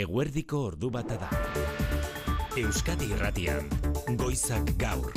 Eguerdiko ordu bata da. Euskadi Irratian, Goizak Gaur.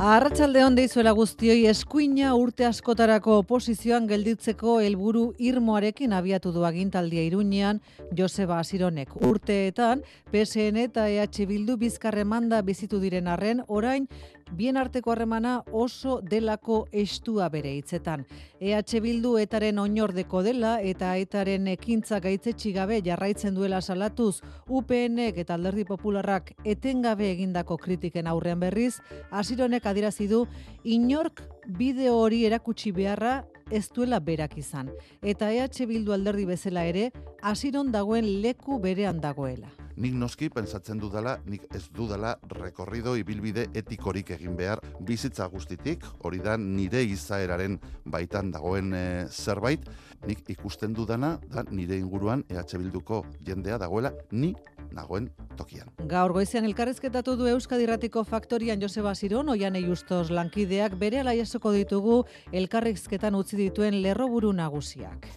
Arratsalde on deizuela guztioi eskuina urte askotarako oposizioan gelditzeko helburu irmoarekin abiatu du agintaldia Iruñean Joseba Asironek. Urteetan PSN eta EH Bildu bizkarremanda bizitu diren arren orain bien arteko harremana oso delako estua bere hitzetan. EH Bildu etaren oinordeko dela eta etaren ekintza gaitzetsi gabe jarraitzen duela salatuz UPNek eta Alderdi Popularrak etengabe egindako kritiken aurrean berriz, Asironek adierazi du inork bideo hori erakutsi beharra ez duela berak izan. Eta EH Bildu alderdi bezala ere, asiron dagoen leku berean dagoela. Nik noski pensatzen dudala, nik ez dudala rekorrido ibilbide etikorik egin behar bizitza guztitik, hori da nire izaeraren baitan dagoen e, zerbait, nik ikusten dudana, da nire inguruan EH Bilduko jendea dagoela, ni nagoen tokian. Gaur goizean elkarrezketatu du Euskadi Ratiko Faktorian Joseba Ziron, oian justos lankideak bere alaiasoko ditugu elkarrizketan utzi dituen lerroburu nagusiak.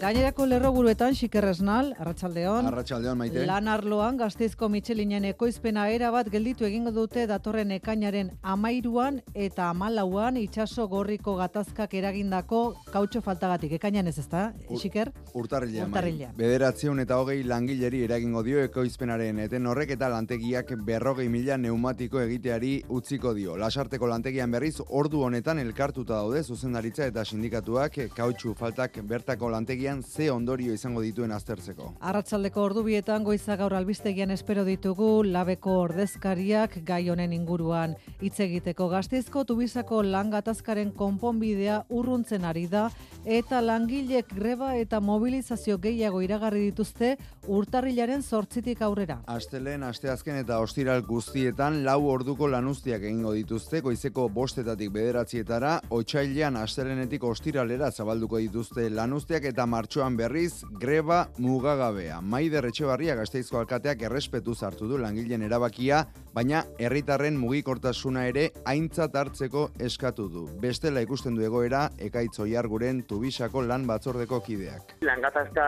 Gainerako lerroburuetan xikerresnal, arratsaldeon. Arratsaldeon maite. Lan arloan gazteizko Michelinen ekoizpena era bat gelditu egingo dute datorren ekainaren amairuan eta amalauan itxaso gorriko gatazkak eragindako kautxo faltagatik. Ekainan ez ezta, xiker? Urtarrilean. Urtarrilean. Bederatzeun eta hogei langileri eragingo dio ekoizpenaren eten horrek eta lantegiak berrogei mila neumatiko egiteari utziko dio. Lasarteko lantegian berriz ordu honetan elkartuta daude zuzendaritza eta sindikatuak kautxu faltak bertako lantegian ze ondorio izango dituen aztertzeko. Arratsaldeko ordubietan goiza gaur albistegian espero ditugu labeko ordezkariak gai honen inguruan hitz egiteko gazteizko tubizako lan gatazkaren konponbidea urruntzen ari da eta langilek greba eta mobilizazio gehiago iragarri dituzte urtarrilaren zortzitik aurrera. Astelen, asteazken eta ostiral guztietan lau orduko lanuztiak egingo dituzte goizeko bostetatik bederatzietara, otxailean astelenetik ostiralera zabalduko dituzte lanuztiak eta martxoan berriz greba mugagabea. Maider Etxebarria Gasteizko alkateak errespetu hartu du langileen erabakia, baina herritarren mugikortasuna ere aintzat hartzeko eskatu du. Bestela ikusten du egoera ekaitz oiarguren tubisako lan batzordeko kideak. Lan gatazka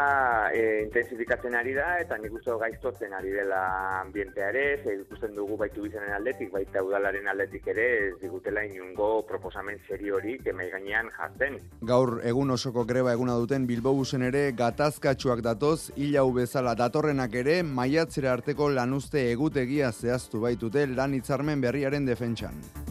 e, intensifikatzen ari da eta nik uste gaiztotzen ari dela ambientea ere, ze ikusten dugu baitu bizanen aldetik, baita udalaren aldetik ere, ez digutela inungo proposamen seri hori kemai gainean jartzen. Gaur egun osoko greba eguna duten Bilbobusen ere gatazkatsuak datoz, hilau bezala datorrenak ere maiatzera arteko lanuzte egutegia zehaztu baitute lan hitzarmen berriaren defentsan.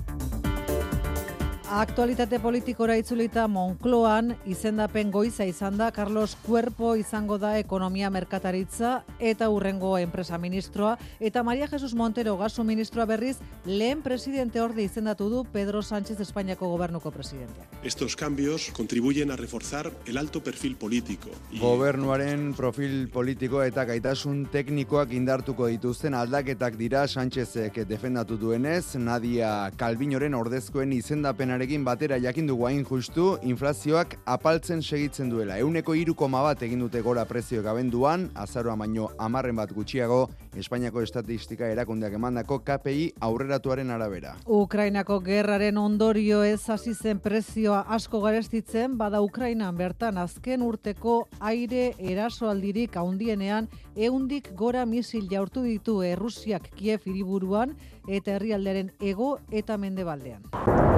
Aktualitate politikora itzulita Moncloan izendapen goiza izan da Carlos Cuerpo izango da ekonomia merkataritza eta urrengo enpresa ministroa eta Maria Jesus Montero gasu ministroa berriz lehen presidente orde izendatu du Pedro Sánchez Espainiako gobernuko presidentea. Estos cambios contribuyen a reforzar el alto perfil político. Y... Gobernuaren profil politiko eta gaitasun teknikoak indartuko dituzten aldaketak dira Sánchezek defendatu duenez, Nadia Calvinoren ordezkoen izendapenaren Arekin batera jakin dugu hain justu, inflazioak apaltzen segitzen duela. Euneko irukoma bat egin dute gora prezioak abenduan, azaroa baino amarren bat gutxiago, Espainiako estatistika erakundeak emandako KPI aurreratuaren arabera. Ukrainako gerraren ondorio ez hasi zen prezioa asko garestitzen, bada Ukrainan bertan azken urteko aire erasoaldirik haundienean, eundik gora misil jaurtu ditu Errusiak Kiev hiriburuan eta herrialderen ego eta mendebaldean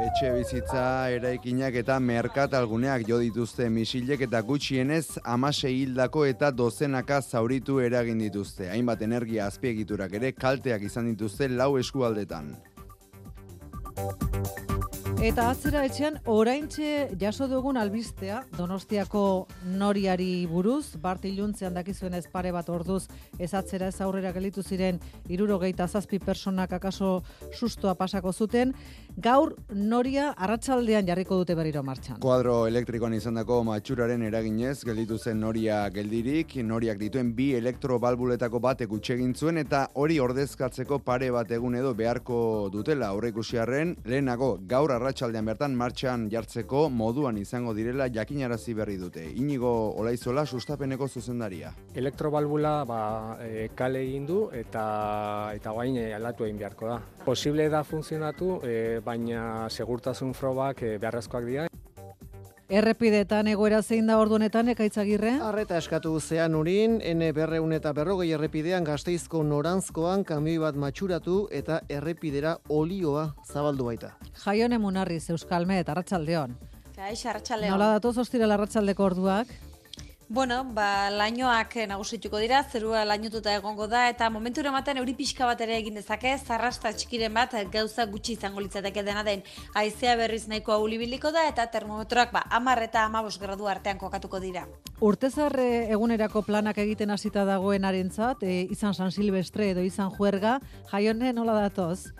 etxe bizitza eraikinak eta merkatalguneak jo dituzte misilek eta gutxienez amase hildako eta dozenaka zauritu eragin dituzte. Hainbat energia azpiegiturak ere kalteak izan dituzte lau eskualdetan. Eta atzera etxean oraintxe jaso dugun albistea Donostiako noriari buruz, bart iluntzean dakizuen pare bat orduz ez atzera ez aurrera gelitu ziren irurogeita zazpi personak akaso sustoa pasako zuten, gaur noria arratsaldean jarriko dute berriro martxan. Kuadro elektrikoan izandako matxuraren eraginez gelditu zen noria geldirik, noriak dituen bi elektrobalbuletako batek egin zuen eta hori ordezkatzeko pare bat egun edo beharko dutela aurreikusiarren lehenago gaur arra arratsaldean bertan martxan jartzeko moduan izango direla jakinarazi berri dute. Inigo Olaizola sustapeneko zuzendaria. Elektrobalbula ba, e, kale egin du eta eta gain e, aldatu egin beharko da. Posible da funtzionatu, e, baina segurtasun frobak e, beharrezkoak dira. Errepidetan egoera zein da ordu honetan ekaitzagirre? Arreta eskatu zean urin, N berreun eta berrogei errepidean gazteizko norantzkoan kamioi bat matxuratu eta errepidera olioa zabaldu baita. Jaione Munarriz, Euskalme eta Arratsaldeon. Kaix, Arratsaldeon. Nola datoz ostira Arratsaldeko orduak? Bueno, ba, lainoak nagusituko dira, zerua lainotuta egongo da, eta momentu ematen euri pixka bat ere egin dezake, zarrasta txikiren bat gauza gutxi izango litzateke dena den, aizea berriz nahiko aulibiliko da, eta termometroak ba, amar eta amabos gradu artean kokatuko dira. Urtezarre egunerako planak egiten hasita dagoen arentzat, e, izan San Silvestre edo izan juerga, jaione nola datoz?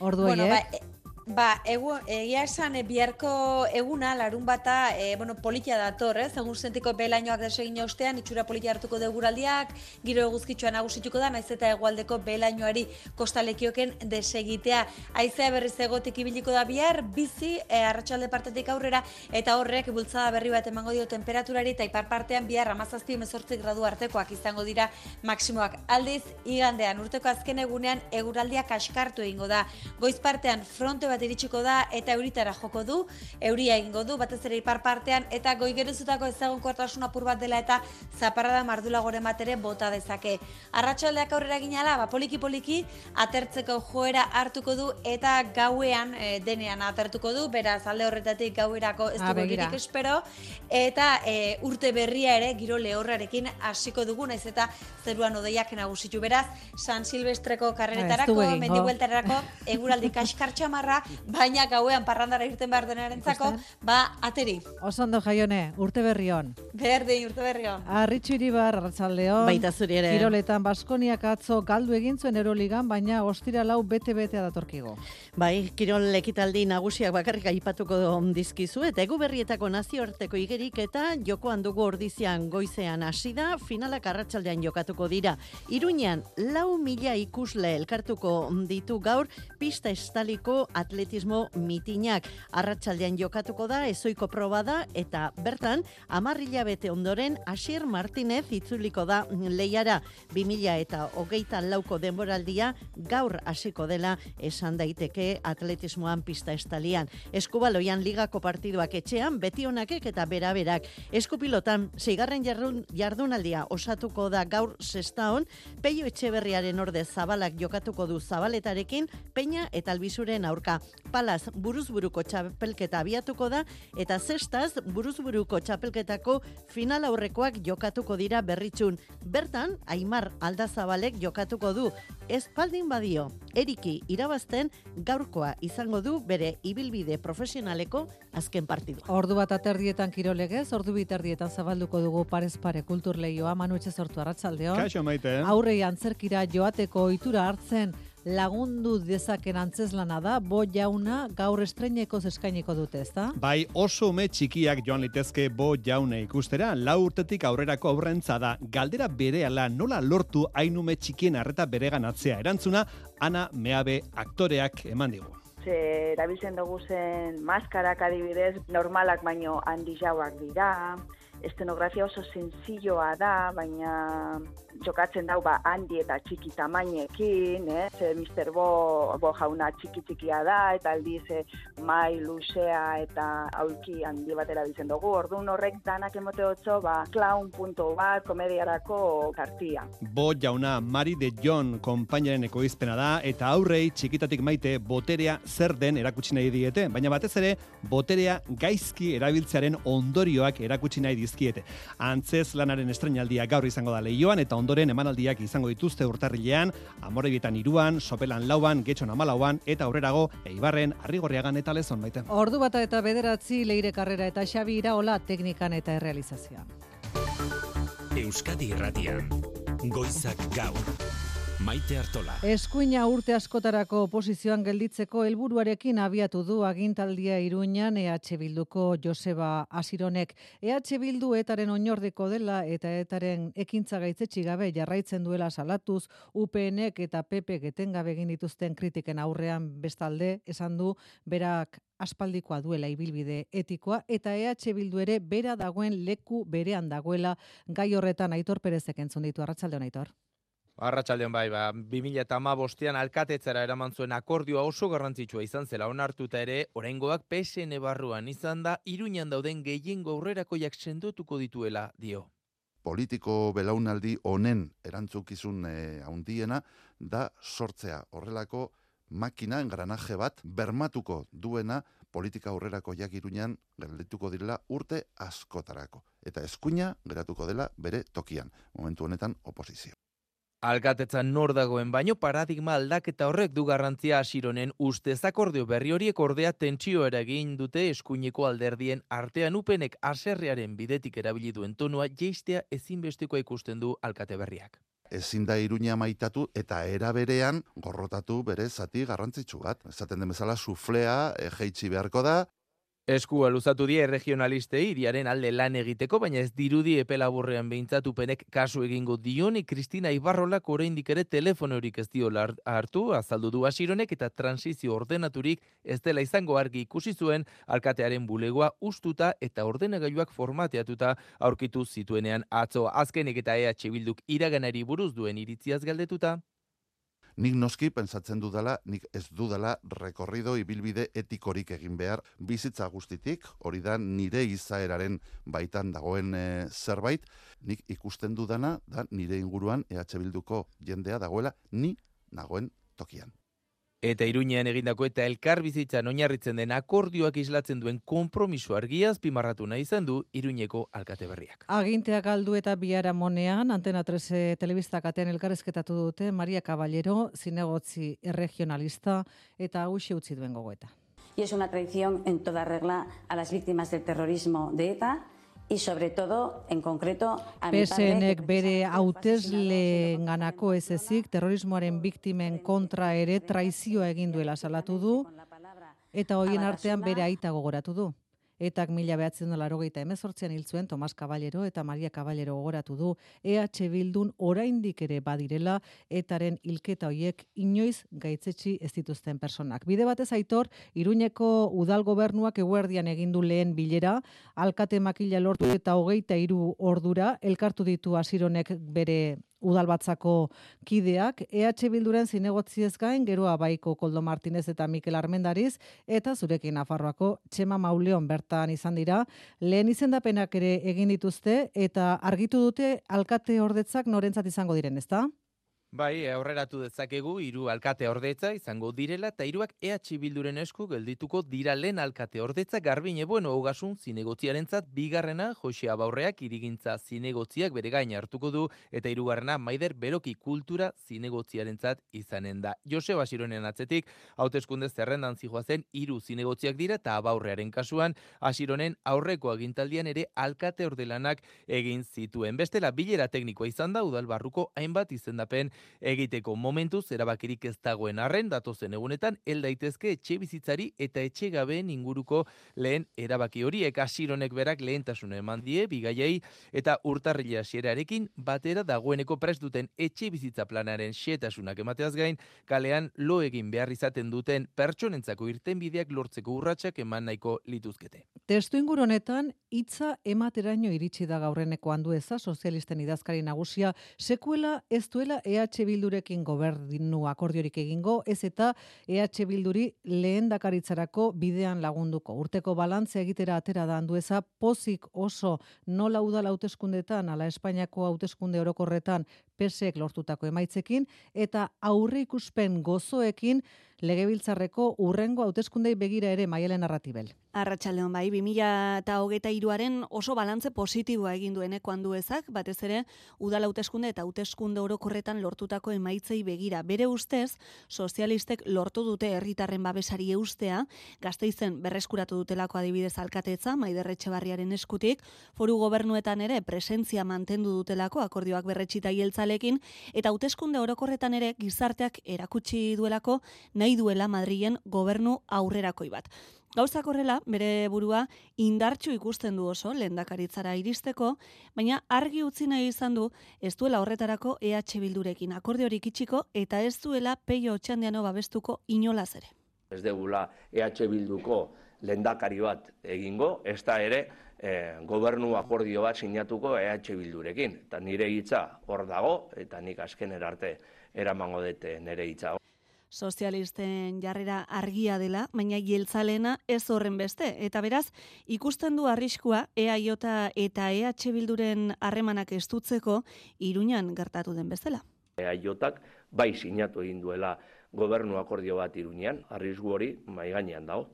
Ordu bueno, ba, e, Ba, egu, egia esan e, biharko eguna, larun bata, e, bueno, politia dator, ez? Egun zentiko belainoak desegin ostean, itxura politia hartuko deguraldiak, giro eguzkitzuan nagusituko da, naiz eta egualdeko belainoari kostalekioken desegitea. Aizea berriz egotik ibiliko da bihar, bizi, e, arratsalde partetik aurrera, eta horrek bultzada berri bat emango dio temperaturari, eta ipar partean bihar amazazpi emezortzi gradu artekoak izango dira maksimoak. Aldiz, igandean, urteko azken egunean, eguraldiak askartu egingo da. Goiz partean, fronte bat iritsiko da eta euritara joko du, euria egingo du, batez ere ipar partean, eta goi gerezutako ezagun kortasun apur bat dela eta zaparrada mardula gore matere bota dezake. Arratxaldeak aurrera ginala, ba, poliki poliki, atertzeko joera hartuko du eta gauean e, denean atertuko du, beraz alde horretatik gauerako ez ah, dugu girik espero, eta e, urte berria ere giro lehorrarekin hasiko dugu, naiz eta zeruan odeiak nagusitu. Beraz, San Silvestreko karreretarako, mendigueltarako, eguraldi kaskartxamarra, baina gauean parrandara irten behar denarentzako, ba, ateri. Osondo jaione, urte berri hon. Berdin, urte berri hon. Arritxu iribar, arratzaldeon. Baita zuri ere. Kiroletan, Baskoniak atzo galdu egin zuen eroligan, baina ostira lau bete-bete datorkigo. Bai, kirol ekitaldi nagusiak bakarrik aipatuko dizkizu, eta egu berrietako nazioarteko igerik eta jokoan dugu ordizian goizean hasi da, finalak arratsaldean jokatuko dira. Iruñan, lau mila ikusle elkartuko ditu gaur, pista estaliko atletismo atletismo mitinak arratsaldean jokatuko da ezoiko proba da eta bertan 10 bete ondoren Asier Martinez itzuliko da leiara 2000 eta hogeita lauko denboraldia gaur hasiko dela esan daiteke atletismoan pista estalian. Eskubaloian ligako partiduak etxean beti honakek eta beraberak. Eskupilotan zeigarren jardun, jardunaldia osatuko da gaur sestaon, peio etxeberriaren orde zabalak jokatuko du zabaletarekin, peina eta albizuren aurka. Palaz buruzburuko txapelketa abiatuko da eta zestaz buruzburuko txapelketako final aurrekoak jokatuko dira berritxun. Bertan, Aimar Aldazabalek jokatuko du. Espaldin badio, eriki irabazten gaurkoa izango du bere ibilbide profesionaleko azken partidu. Ordu bat aterdietan kirolegez, ordu biterdietan zabalduko dugu parez pare kulturleioa, manu etxe sortu arratsaldeon. Kaixo maite. Aurrei antzerkira joateko ohitura hartzen lagundu dezaken antzeslana da, bo jauna gaur estreineko eskainiko dute, ezta? Bai, oso ume txikiak joan litezke bo jaune ikustera, lau urtetik aurrerako aurrentza da, galdera berehala nola lortu hainume txikien arreta beregan atzea. Erantzuna, ana meabe aktoreak eman digu. Ze erabiltzen dugu zen maskarak adibidez, normalak baino handi jauak dira, estenografia oso senzilloa da, baina jokatzen dau ba handi eta txiki tamainekin, eh? Ze Mr. Bo, Bo jauna txiki txikia da eta aldiz eh, mai luzea eta aulki handi batera bizen dugu. Ordun horrek danak emote otzo ba clown komediarako kartia. Bo jauna Mari de John konpainaren ekoizpena da eta aurrei txikitatik maite boterea zer den erakutsi nahi diete, baina batez ere boterea gaizki erabiltzearen ondorioak erakutsi nahi dizkiete. Antzez lanaren estrenaldia gaur izango da leioan eta ondoren emanaldiak izango dituzte urtarrilean, amorebietan iruan, sopelan lauan, getxon amalauan, eta aurrerago, eibarren, arrigorriagan eta lezon baita. Ordu bata eta bederatzi leire karrera eta xabi iraola teknikan eta errealizazioan. Euskadi irratian, goizak gaur. Maite Artola. Eskuina urte askotarako oposizioan gelditzeko helburuarekin abiatu du agintaldia Iruñan EH Bilduko Joseba Asironek. EH Bildu etaren oinordeko dela eta etaren ekintza gaitzetsi gabe jarraitzen duela salatuz UPNek eta PP getengabe egin dituzten kritiken aurrean bestalde esan du berak aspaldikoa duela ibilbide etikoa eta EH Bildu ere bera dagoen leku berean dagoela gai horretan Aitor Perezek entzun ditu Arratsaldeon Aitor. Arratxaldean bai, ba, 2000 eta ma bostean alkatetzara eraman zuen akordioa oso garrantzitsua izan zela onartuta ere, oraingoak PSN barruan izan da, iruñan dauden gehiengo aurrerakoiak sendotuko dituela dio. Politiko belaunaldi honen erantzukizun e, handiena da sortzea horrelako makina engranaje bat bermatuko duena politika aurrerako jak iruñan geldituko direla urte askotarako. Eta eskuina geratuko dela bere tokian, momentu honetan oposizio. Alkatetzan nor dagoen baino paradigma aldaketa horrek du garrantzia asironen ustez akordio berri horiek ordea tentsio eragin dute eskuineko alderdien artean upenek aserrearen bidetik erabili duen tonua jeistea ezinbesteko ikusten du alkate berriak. Ezin da iruña maitatu eta eraberean gorrotatu bere zati garrantzitsu bat. Esaten den bezala suflea e, jeitsi beharko da, Eskua luzatu die regionalistei iriaren alde lan egiteko, baina ez dirudi epelaburrean behintzatupenek kasu egingo dioni Kristina Ibarrolak oraindik ere telefonorik ez dio hartu, azaldu du asironek eta transizio ordenaturik ez dela izango argi ikusi zuen alkatearen bulegoa ustuta eta ordenagailuak formateatuta aurkitu zituenean atzo azkenik eta EH Bilduk iraganari buruz duen iritziaz galdetuta. Nik noski pensatzen dudala, nik ez dudala rekorrido ibilbide etikorik egin behar bizitza guztitik, hori da nire izaeraren baitan dagoen e, zerbait, nik ikusten dudana da nire inguruan EH Bilduko jendea dagoela ni nagoen tokian. Eta iruñean egindako eta elkar bizitzan oinarritzen den akordioak islatzen duen kompromiso argiaz pimarratu nahi izan du iruñeko alkate berriak. Aginteak aldu eta biara monean, Antena 13 telebistak atean elkarrezketatu dute Maria Caballero, zinegotzi regionalista eta hausi utzi duen gogoeta. Y es una traición en toda regla a las víctimas del terrorismo de ETA, y sobre todo en concreto a PSNek bere hautesle ganako ez ezik terrorismoaren biktimen kontra ere traizioa egin duela salatu du. eta hoien artean bere aita gogoratu du etak mila behatzen dola rogeita emezortzean hil Tomas Caballero eta Maria Caballero gogoratu du EH Bildun oraindik ere badirela etaren hilketa hoiek inoiz gaitzetsi ez dituzten personak. Bide batez aitor, Iruñeko udal gobernuak eguerdian egin du lehen bilera, alkate makila lortu eta hogeita hiru ordura, elkartu ditu asironek bere udalbatzako kideak, EH Bilduren zinegotziez gain, geroa baiko Koldo Martinez eta Mikel Armendariz, eta zurekin Nafarroako Txema Mauleon bertan izan dira, lehen izendapenak ere egin dituzte, eta argitu dute alkate ordetzak norentzat izango diren, ezta? Bai, aurreratu dezakegu hiru alkate ordetza izango direla eta hiruak EH Bilduren esku geldituko dira lehen alkate ordetza Garbine bueno hogasun zinegotziarentzat bigarrena Jose Abaurreak irigintza zinegotziak bere gain hartuko du eta hirugarrena Maider Beroki kultura zinegotziarentzat izanen da. Jose Basironen atzetik hauteskunde zerrendan zijoazen hiru zinegotziak dira eta Abaurrearen kasuan Hasironen aurreko agintaldian ere alkate ordelanak egin zituen. Bestela bilera teknikoa izan da udalbarruko hainbat izendapen egiteko momentu zerabakirik ez dagoen arren datozen egunetan el daitezke etxe bizitzari eta etxe gabeen inguruko lehen erabaki horiek hasironek berak lehentasuna eman die bigaiei eta urtarrila hasierarekin batera dagoeneko prest duten etxe bizitza planaren xetasunak emateaz gain kalean lo egin behar izaten duten pertsonentzako irtenbideak lortzeko urratsak eman nahiko lituzkete. Testu inguru honetan hitza emateraino iritsi da gaurreneko handu eza sozialisten idazkari nagusia sekuela ez duela EH Bildurekin gobernu akordiorik egingo, ez eta EH Bilduri lehen dakaritzarako bidean lagunduko. Urteko balantze egitera atera da handueza, pozik oso nola udala hauteskundetan, ala Espainiako hauteskunde orokorretan, pesek lortutako emaitzekin, eta aurre ikuspen gozoekin, legebiltzarreko urrengo hauteskundei begira ere maialen narratibel. Arratxaldeon bai, 2000 eta hogeta iruaren oso balantze positiboa egin dueneko handu ezak, batez ere, udal hauteskunde eta hauteskunde orokorretan lortutako emaitzei begira. Bere ustez, sozialistek lortu dute herritarren babesari eustea, gazteizen berreskuratu dutelako adibidez alkatetza, maiderretxe barriaren eskutik, foru gobernuetan ere presentzia mantendu dutelako akordioak berretxita hieltzalekin, eta hauteskunde orokorretan ere gizarteak erakutsi duelako nahi duela Madrilen gobernu aurrerakoi bat. Gauzak horrela, bere burua indartxu ikusten du oso lehendakaritzara iristeko, baina argi utzi nahi izan du ez duela horretarako EH Bildurekin akordiorik itxiko eta ez duela peio otxandiano babestuko inolaz ere. Ez degula EH Bilduko lehendakari bat egingo, ez da ere e, gobernu akordio bat sinatuko EH Bildurekin. Eta nire hitza hor dago, eta nik azken erarte eramango dute nire hitza. Sozialisten jarrera argia dela, baina jeltzalena ez horren beste. Eta beraz, ikusten du arriskua EAJ eta EH Bilduren harremanak estutzeko iruñan gertatu den bezala. EAJak bai sinatu egin duela gobernu akordio bat iruñan, arrisku hori mai gainean dago.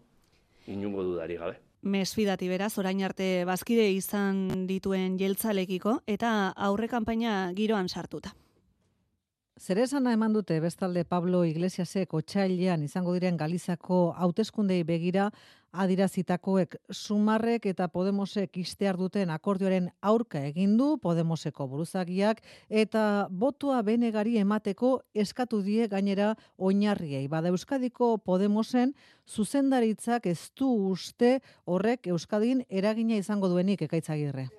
Inungo dudari gabe. Mesfidati beraz, orain arte bazkide izan dituen jeltzalekiko eta aurre kanpaina giroan sartuta. Zer eman dute bestalde Pablo Iglesiasek otxailean izango diren Galizako hauteskundei begira adirazitakoek sumarrek eta Podemosek istear duten akordioaren aurka egin du Podemoseko buruzagiak eta botua benegari emateko eskatu die gainera oinarriei. Bada Euskadiko Podemosen zuzendaritzak ez du uste horrek Euskadin eragina izango duenik ekaitzagirre.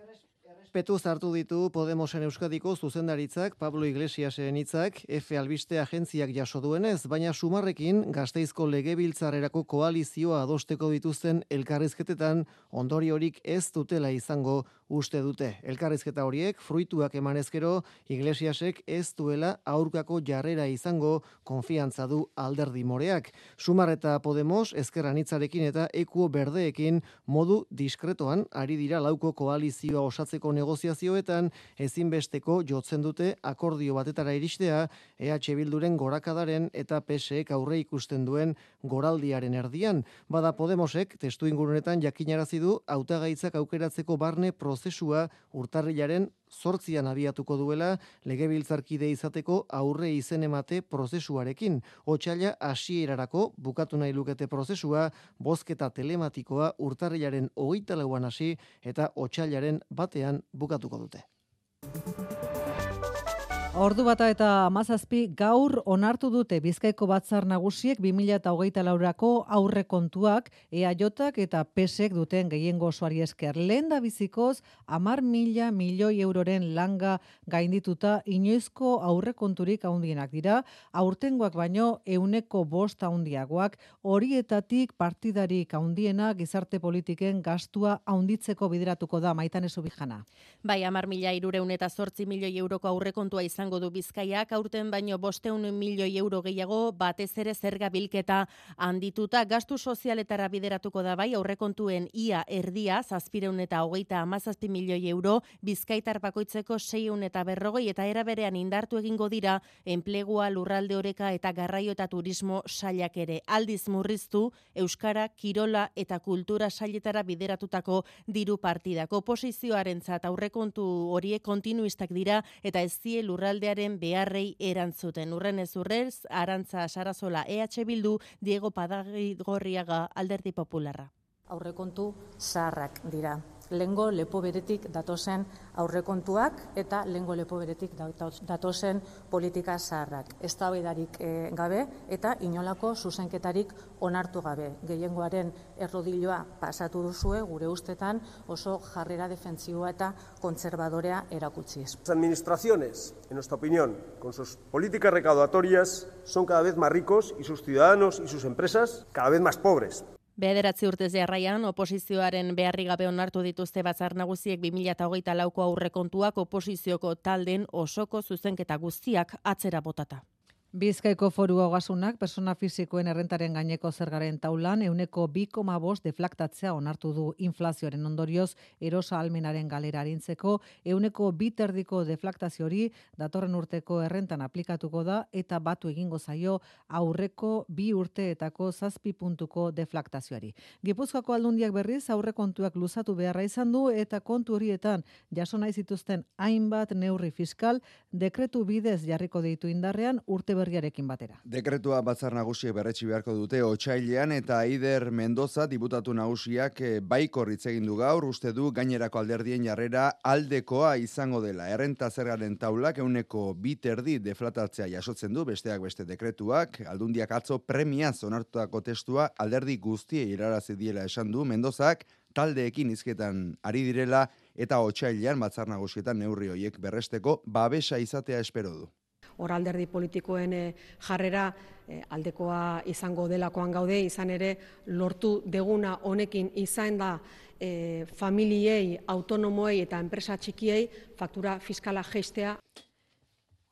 Petu zartu ditu Podemosen Euskadiko zuzendaritzak Pablo Iglesiasen hitzak F albiste agentziak jaso duenez, baina sumarrekin Gasteizko legebiltzarerako koalizioa adosteko dituzten elkarrizketetan ondoriorik ez dutela izango uste dute. Elkarrizketa horiek fruituak emanezkero Iglesiasek ez duela aurkako jarrera izango konfiantza du alderdi moreak. Sumar eta Podemos ezkerran hitzarekin eta ekuo berdeekin modu diskretoan ari dira lauko koalizioa osatzeko negoziazioetan ezinbesteko jotzen dute akordio batetara iristea EH Bilduren gorakadaren eta PSEek aurre ikusten duen goraldiaren erdian. Bada Podemosek testu ingurunetan jakinarazi du hautagaitzak aukeratzeko barne prozesua urtarrilaren zortzian abiatuko duela legebiltzarkide izateko aurre izen emate prozesuarekin. Otsaila hasierarako bukatu nahi lukete prozesua, bozketa telematikoa urtarrilaren hogeita lauan hasi eta otsailaren batean bukatuko dute. Ordu bata eta amazazpi gaur onartu dute Bizkaiko batzar nagusiek 2008 laurako aurre kontuak EAJak eta PESek duten gehiengo osoari esker. Lehen da bizikoz, amar mila milioi euroren langa gaindituta inoizko aurre konturik haundienak dira, aurtengoak baino euneko bost haundiagoak, horietatik partidarik haundienak gizarte politiken gastua haunditzeko bideratuko da maitan ezu bijana. Bai, amar mila irureun eta zortzi milioi euroko aurre kontua izan izango du Bizkaiak aurten baino 500 milioi euro gehiago batez ere zerga bilketa handituta. Gastu sozialetara bideratuko da bai aurrekontuen ia erdia 700 eta 37 milioi euro Bizkaitar bakoitzeko 600 eta berrogei eta era berean indartu egingo dira enplegua lurralde oreka eta garraio eta turismo sailak ere. Aldiz murriztu euskara kirola eta kultura sailetara bideratutako diru partidako oposizioarentzat aurrekontu horiek kontinuistak dira eta ez die lurralde lurraldearen beharrei erantzuten. Urren ez urrez, Arantza Sarazola EH Bildu, Diego Padagorriaga Alderdi Popularra. Aurrekontu zaharrak dira lengo lepo beretik datozen aurrekontuak eta lengo lepo beretik datozen politika zaharrak. Ez e, gabe eta inolako zuzenketarik onartu gabe. Gehiengoaren errodiloa pasatu duzue gure ustetan oso jarrera defentzioa eta kontzerbadorea erakutziz. Las administraciones, en nuestra opinión, con sus políticas recaudatorias, son cada vez más ricos y sus ciudadanos y sus empresas cada vez más pobres. Bederatzi urtez jarraian, oposizioaren beharri gabe onartu dituzte batzar nagusiek 2008 lauko aurrekontuak oposizioko talden osoko zuzenketa guztiak atzera botata. Bizkaiko foru hogasunak persona fizikoen errentaren gaineko zergaren taulan euneko 2,5 deflaktatzea onartu du inflazioaren ondorioz erosa almenaren galera harintzeko euneko biterdiko deflaktazio hori datorren urteko errentan aplikatuko da eta batu egingo zaio aurreko bi urteetako zazpi puntuko deflaktazioari. Gipuzkoako aldundiak berriz aurrekontuak luzatu beharra izan du eta kontu horietan jaso nahi zituzten hainbat neurri fiskal dekretu bidez jarriko ditu indarrean urte berriarekin batera. Dekretua batzar nagusiek berretsi beharko dute otsailean eta Aider Mendoza diputatu nagusiak eh, baikor hitz egin du gaur uste du gainerako alderdien jarrera aldekoa izango dela. Errenta zergaren taulak euneko biterdi deflatatzea jasotzen du besteak beste dekretuak aldundiak atzo premia onartutako testua alderdi guztiei irarazi diela esan du Mendozak taldeekin hizketan ari direla eta otsailean batzar nagusietan neurri hoiek berresteko babesa izatea espero du. Hor alderdi politikoen e, jarrera e, aldekoa izango delakoan gaude, izan ere lortu deguna honekin izan da e, familiei, autonomoei eta enpresa txikiei faktura fiskala geistea.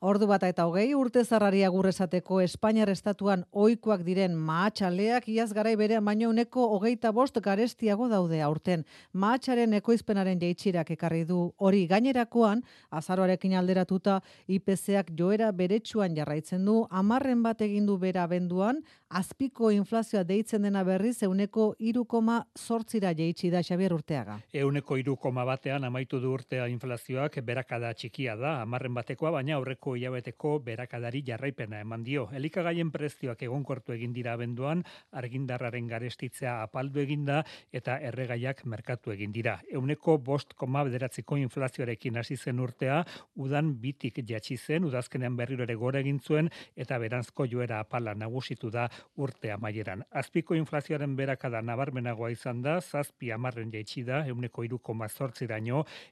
Ordu bata eta hogei urte zarrari agurrezateko Espainiar estatuan oikoak diren maatxaleak iaz garai berean baino uneko hogeita bost garestiago daude aurten. Maatxaren ekoizpenaren jeitxirak ekarri du hori gainerakoan, azaroarekin alderatuta IPCak joera beretsuan jarraitzen du, amarren bat egindu bera benduan, azpiko inflazioa deitzen dena berriz euneko irukoma sortzira jeitsi da Xabier Urteaga. Euneko irukoma batean amaitu du urtea inflazioak berakada txikia da, amarren batekoa, baina aurreko hilabeteko berakadari jarraipena eman dio. Elikagaien prezioak egonkortu egin dira abenduan, argindarraren garestitzea apaldu eginda eta erregaiak merkatu egin dira. Euneko bost koma bederatziko inflazioarekin hasi zen urtea, udan bitik jatsi zen, udazkenean berriro ere gore egin zuen eta beranzko joera apala nagusitu da urtea maieran. Azpiko inflazioaren berakada nabarmenagoa izan da, zazpi amarren jaitsi da, euneko iruko mazortzi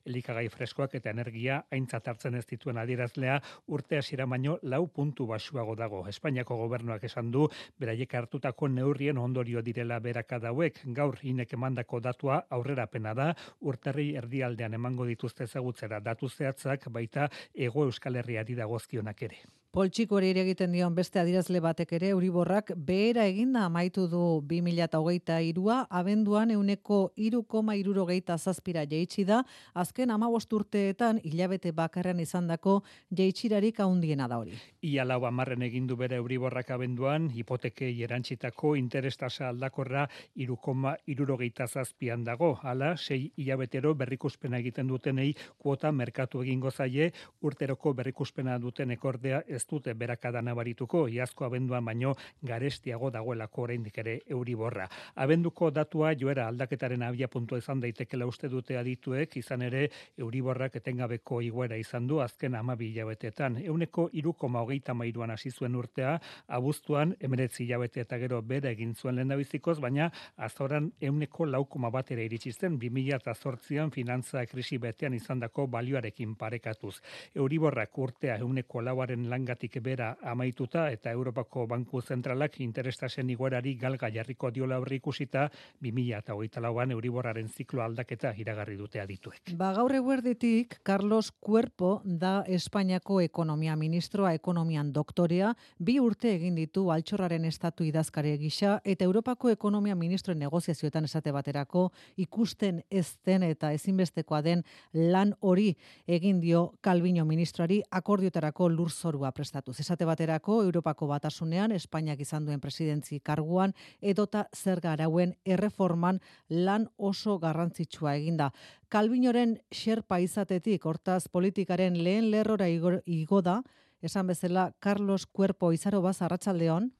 elikagai freskoak eta energia aintzat hartzen ez dituen adierazlea urte hasiera baino lau puntu basuago dago. Espainiako gobernuak esan du beraiek hartutako neurrien ondorio direla berakada hauek gaur inek emandako datua aurrerapena da urterri erdialdean emango dituzte ezagutzera datu zehatzak baita ego Euskal Herriari dagozkionak ere. Poltsiko hori egiten dion beste adirazle batek ere Euriborrak behera eginda amaitu du 2023a abenduan euneko 3,60 zazpira jeitsi da azken 15 urteetan hilabete bakarrean izandako jeitsirarik handiena da hori. Ia lau amarren egin du bere Euriborrak abenduan hipotekei erantsitako interestasa aldakorra 3,60 zazpian dago. Hala, sei hilabetero berrikuspena egiten dutenei kuota merkatu egingo zaie urteroko berrikuspena duten ekordea ez ez dute berakada nabarituko iazko abenduan baino garestiago dagoelako oraindik ere Euriborra. Abenduko datua joera aldaketaren abia puntu izan daitekela uste dute adituek, izan ere Euriborrak etengabeko iguera izan du azken 12 hilabetetan. Euneko 3,33an hasi zuen urtea, abuztuan 19 hilabete eta gero bere egin zuen lehendabizikoz, baina azoran euneko 4,1 batera iritsi zen 2008an finantza krisi betean izandako balioarekin parekatuz. Euriborrak urtea euneko lauaren langa gatik bera amaituta eta Europako Banku Zentralak interestasen iguerari galga jarriko diola horri ikusita 2008 lauan Euriborraren ziklo aldaketa iragarri dute adituek. Ba gaur eguerditik Carlos Cuerpo da Espainiako ekonomia ministroa ekonomian doktorea bi urte egin ditu altxorraren estatu idazkare gisa eta Europako ekonomia ministroen negoziazioetan esate baterako ikusten ez den eta ezinbestekoa den lan hori egin dio Calviño ministroari akordiotarako lurzorua prestatu. Zesate baterako, Europako batasunean, Espainiak izan duen presidentzi karguan, edota zer garauen erreforman lan oso garrantzitsua eginda. Kalbinoren xerpa izatetik, hortaz politikaren lehen lerrora igo da, esan bezala, Carlos Cuerpo izaro baz, arratsaldeon.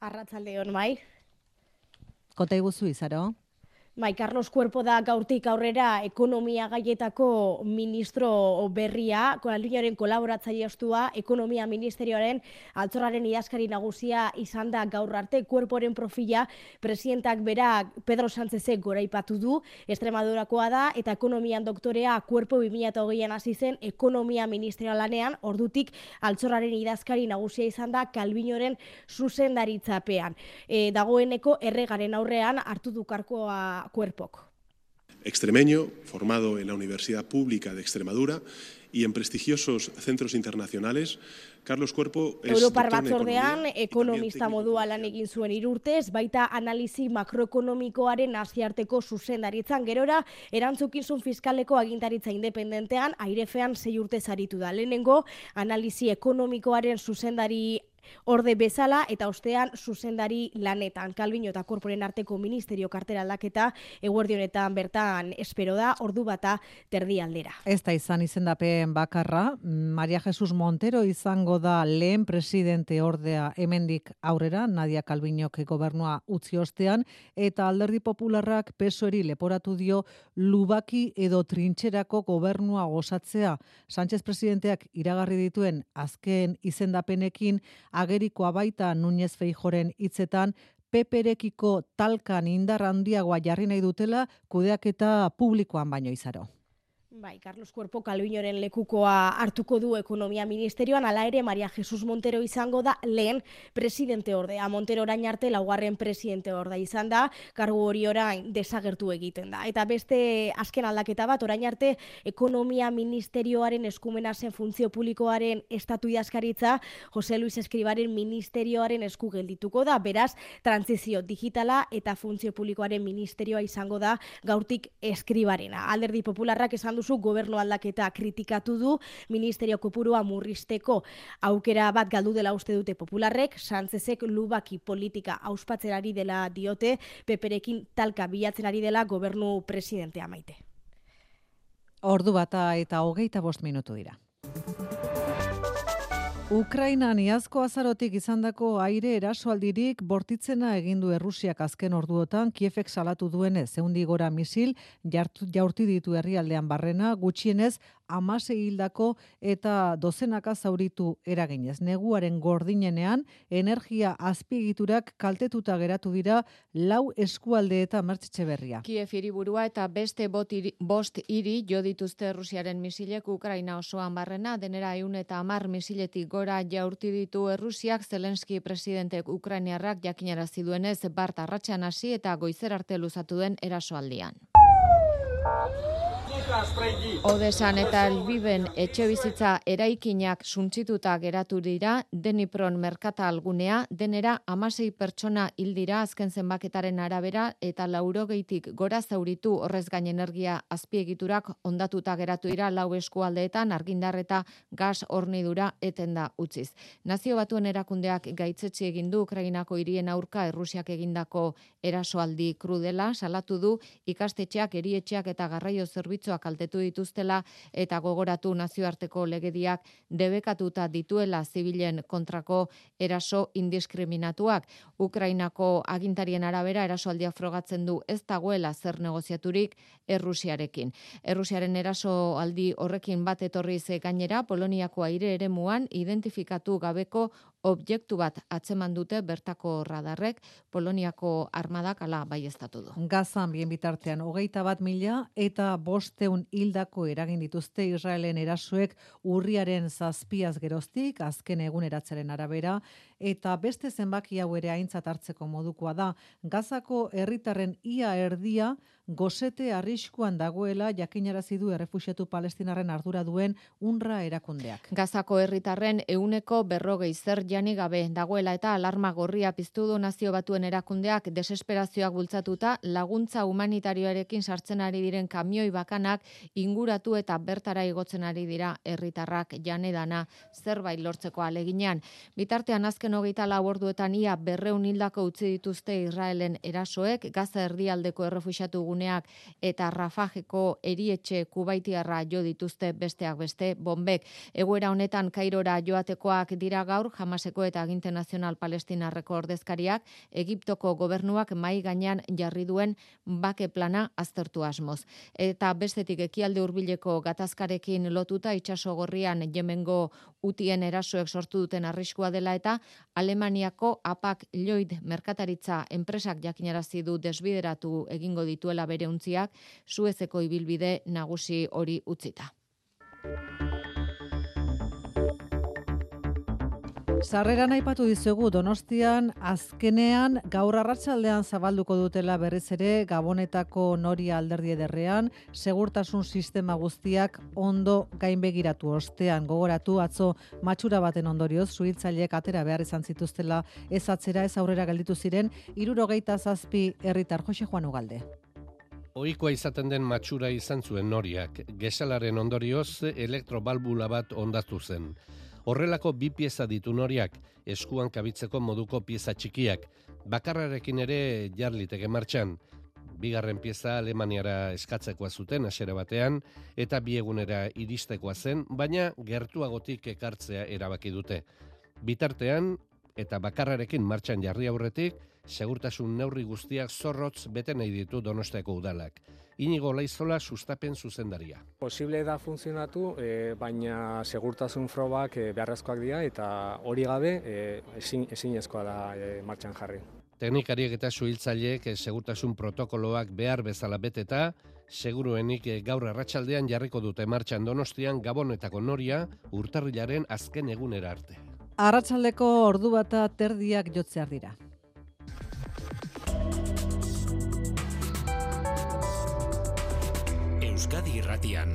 Arratsaldeon bai. Kota iguzu izaro. Bai, Carlos Cuerpo da gaurtik aurrera ekonomia gaietako ministro berria, Koalduñaren kolaboratzaile ostua, ekonomia ministerioaren altzorraren idazkari nagusia izan da gaur arte, Cuerporen profila presidentak bera Pedro Sánchezek gora ipatu du, Estremadurakoa da, eta ekonomian doktorea Cuerpo 2008an hasi zen ekonomia ministerioalanean, ordutik altzorraren idazkari nagusia izan da Kalbinoren zuzendaritzapean. E, dagoeneko erregaren aurrean hartu dukarkoa Cuerpoc. Extremeño, formado en la Universidad Pública de Extremadura y en prestigiosos centros internacionales, Carlos Cuerpo es Europar batzordean ekonomista modua lan egin zuen irurtez, baita analizi makroekonomikoaren aziarteko zuzendaritzan gerora, erantzukizun fiskaleko agintaritza independentean, airefean zei urte zaritu da. Lehenengo, analizi ekonomikoaren zuzendari orde bezala eta ostean zuzendari lanetan. Kalbino eta korporen arteko ministerio kartera aldaketa eguerdi honetan bertan espero da ordu bata terdi aldera. Ez da izan izendapen bakarra, Maria Jesus Montero izango da lehen presidente ordea hemendik aurrera, Nadia Kalbinok gobernua utzi ostean, eta alderdi popularrak pesoeri leporatu dio lubaki edo trintxerako gobernua gozatzea. Sánchez presidenteak iragarri dituen azken izendapenekin agerikoa baita Núñez Feijoren hitzetan peperekiko talkan indar handiagoa jarri nahi dutela kudeaketa publikoan baino izaro. Bai, Carlos Cuerpo Kalbinoren lekukoa hartuko du ekonomia ministerioan, ala ere Maria Jesus Montero izango da lehen presidente ordea. Montero orain arte laugarren presidente ordea izan da, kargu hori orain desagertu egiten da. Eta beste azken aldaketa bat, orain arte ekonomia ministerioaren eskumena zen funtzio publikoaren estatu idazkaritza, Jose Luis Eskribaren ministerioaren esku geldituko da, beraz, transizio digitala eta funtzio publikoaren ministerioa izango da gaurtik eskribarena. Alderdi popularrak esan duzu gobernu aldaketa kritikatu du ministerio kopurua murrizteko aukera bat galdu dela uste dute popularrek, santzezek lubaki politika auspatzerari dela diote, peperekin talka bilatzen ari dela gobernu presidentea maite. Ordu bata eta hogeita bost minutu dira. Ukrainan iazko azarotik izandako aire erasoaldirik bortitzena egin du Errusiak azken orduotan. Kiefek salatu duenez, zeundi gora misil jaurti ditu herrialdean barrena, gutxienez amase hildako eta dozenaka zauritu eraginez. Neguaren gordinenean, energia azpigiturak kaltetuta geratu dira lau eskualde eta mertxetxe berria. Kiev iriburua eta beste bot iri, bost iri jo dituzte Rusiaren misilek Ukraina osoan barrena, denera eun eta amar misiletik gora jaurti ditu Errusiak Zelenski presidentek Ukrainiarrak jakinarazi duenez Bart arratsean hasi eta goizer arte luzatu den erasoaldian. Odesan eta Elbiben etxe bizitza eraikinak suntzituta geratu dira, Denipron merkata algunea, denera amasei pertsona hildira azken zenbaketaren arabera eta laurogeitik gora zauritu horrez gain energia azpiegiturak ondatuta geratu dira lau eskualdeetan argindar eta gas hornidura etenda utziz. Nazio batuen erakundeak gaitzetsi egin du Ukrainako hirien aurka Errusiak egindako erasoaldi krudela, salatu du ikastetxeak, erietxeak eta garraio zerbitzuak kaltetu dituztela eta gogoratu nazioarteko legediak debekatuta dituela zibilen kontrako eraso indiskriminatuak. Ukrainako agintarien arabera erasoaldia frogatzen du ez dagoela zer negoziaturik Errusiarekin. Errusiaren eraso aldi horrekin bat etorri ze gainera Poloniako aire eremuan identifikatu gabeko objektu bat atzeman dute bertako radarrek Poloniako armadak ala baiestatu du. Gazan bien bitartean hogeita bat mila eta bosteun hildako eragin dituzte Israelen erasuek urriaren zazpiaz geroztik, azken egun eratzaren arabera, eta beste zenbaki hau ere aintzat hartzeko modukoa da. Gazako herritarren ia erdia gozete arriskuan dagoela jakinarazi du errefuxiatu palestinarren ardura duen unra erakundeak. Gazako herritarren euneko berrogei zer jani gabe dagoela eta alarma gorria piztu du nazio batuen erakundeak desesperazioak bultzatuta laguntza humanitarioarekin sartzen ari diren kamioi bakanak inguratu eta bertara igotzen ari dira herritarrak janedana zerbait lortzeko aleginean. Bitartean azken hogeita laborduetan ia berreun hildako utzi dituzte Israelen erasoek, Gaza erdialdeko errefuxiatu guneak eta Rafajeko erietxe kubaitiarra jo dituzte besteak beste bombek. Egoera honetan Kairora joatekoak dira gaur Hamaseko eta Aginte Nazional Palestinarreko ordezkariak Egiptoko gobernuak mai gainean jarri duen bake plana aztertu asmoz. Eta bestetik ekialde hurbileko gatazkarekin lotuta itsaso gorrian Yemengo utien erasoek sortu duten arriskua dela eta Alemaniako apak Lloyd merkataritza enpresak jakinarazi du desbideratu egingo dituela bere untziak Suezeko ibilbide nagusi hori utzita. Sarreran aipatu dizugu Donostian azkenean gaur arratsaldean zabalduko dutela berriz ere Gabonetako Noria alderdi ederrean segurtasun sistema guztiak ondo gainbegiratu ostean gogoratu atzo matxura baten ondorioz suhiltzaileek atera behar izan zituztela ez atzera ez aurrera gelditu ziren 77 herritar Jose Juan Ugalde. Ohikoa izaten den matxura izan zuen noriak, gesalaren ondorioz elektrobalbula bat ondatu zen. Horrelako bi pieza ditu noriak, eskuan kabitzeko moduko pieza txikiak, bakarrarekin ere jarliteke martxan. Bigarren pieza Alemaniara eskatzekoa zuten asera batean, eta biegunera iristekoa zen, baina gertuagotik ekartzea erabaki dute. Bitartean, eta bakarrarekin martxan jarri aurretik, segurtasun neurri guztiak zorrotz bete nahi ditu donosteko udalak. Inigo Laizola sustapen zuzendaria. Posible da funtzionatu, e, baina segurtasun frobak e, beharrezkoak dira eta hori gabe e, ezin, ezinezkoa da e, martxan jarri. Teknikariek eta suhiltzaileek segurtasun protokoloak behar bezala beteta, seguruenik gaur arratsaldean jarriko dute martxan Donostian Gabonetako noria urtarrilaren azken egunera arte. Arratsaldeko ordu bata terdiak jotzear dira. Euskadi Irratian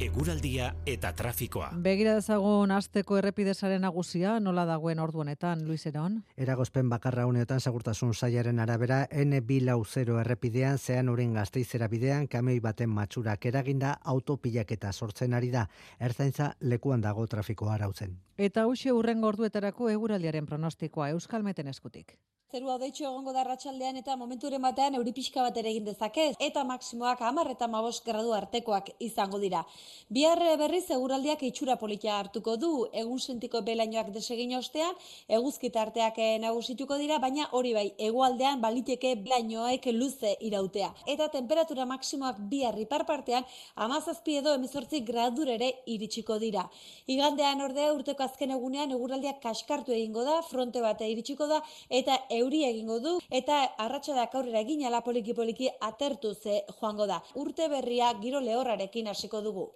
eguraldia eta trafikoa. Begira dezagun asteko errepidesaren nagusia nola dagoen ordu honetan, Luis Eron? Eragozpen bakarra honetan segurtasun sailaren arabera N240 errepidean zean urin gazteizera bidean kamioi baten matxurak eraginda autopilaketa sortzen ari da. Ertzaintza lekuan dago trafikoa arautzen. Eta hauxe urrengo orduetarako eguraldiaren pronostikoa Euskalmeten eskutik. Zerua deitxo egongo da ratxaldean eta momenturen batean euri pixka bat ere egin dezake eta maksimoak hamar eta mabos gradu artekoak izango dira. Bihar berriz eguraldiak itxura politia hartuko du, egun sentiko belainoak desegin ostean, eguzkita arteak nagusituko dira, baina hori bai, egualdean baliteke belainoek luze irautea. Eta temperatura maksimoak bihar ipar partean, amazazpi edo emezortzi gradur ere iritsiko dira. Igandean ordea urteko azken egunean eguraldiak kaskartu egingo da, fronte bate iritsiko da, eta euri egingo du eta arratsaldeak aurrera egin ala poliki poliki atertu ze joango da. Urte berria giro lehorrarekin hasiko dugu.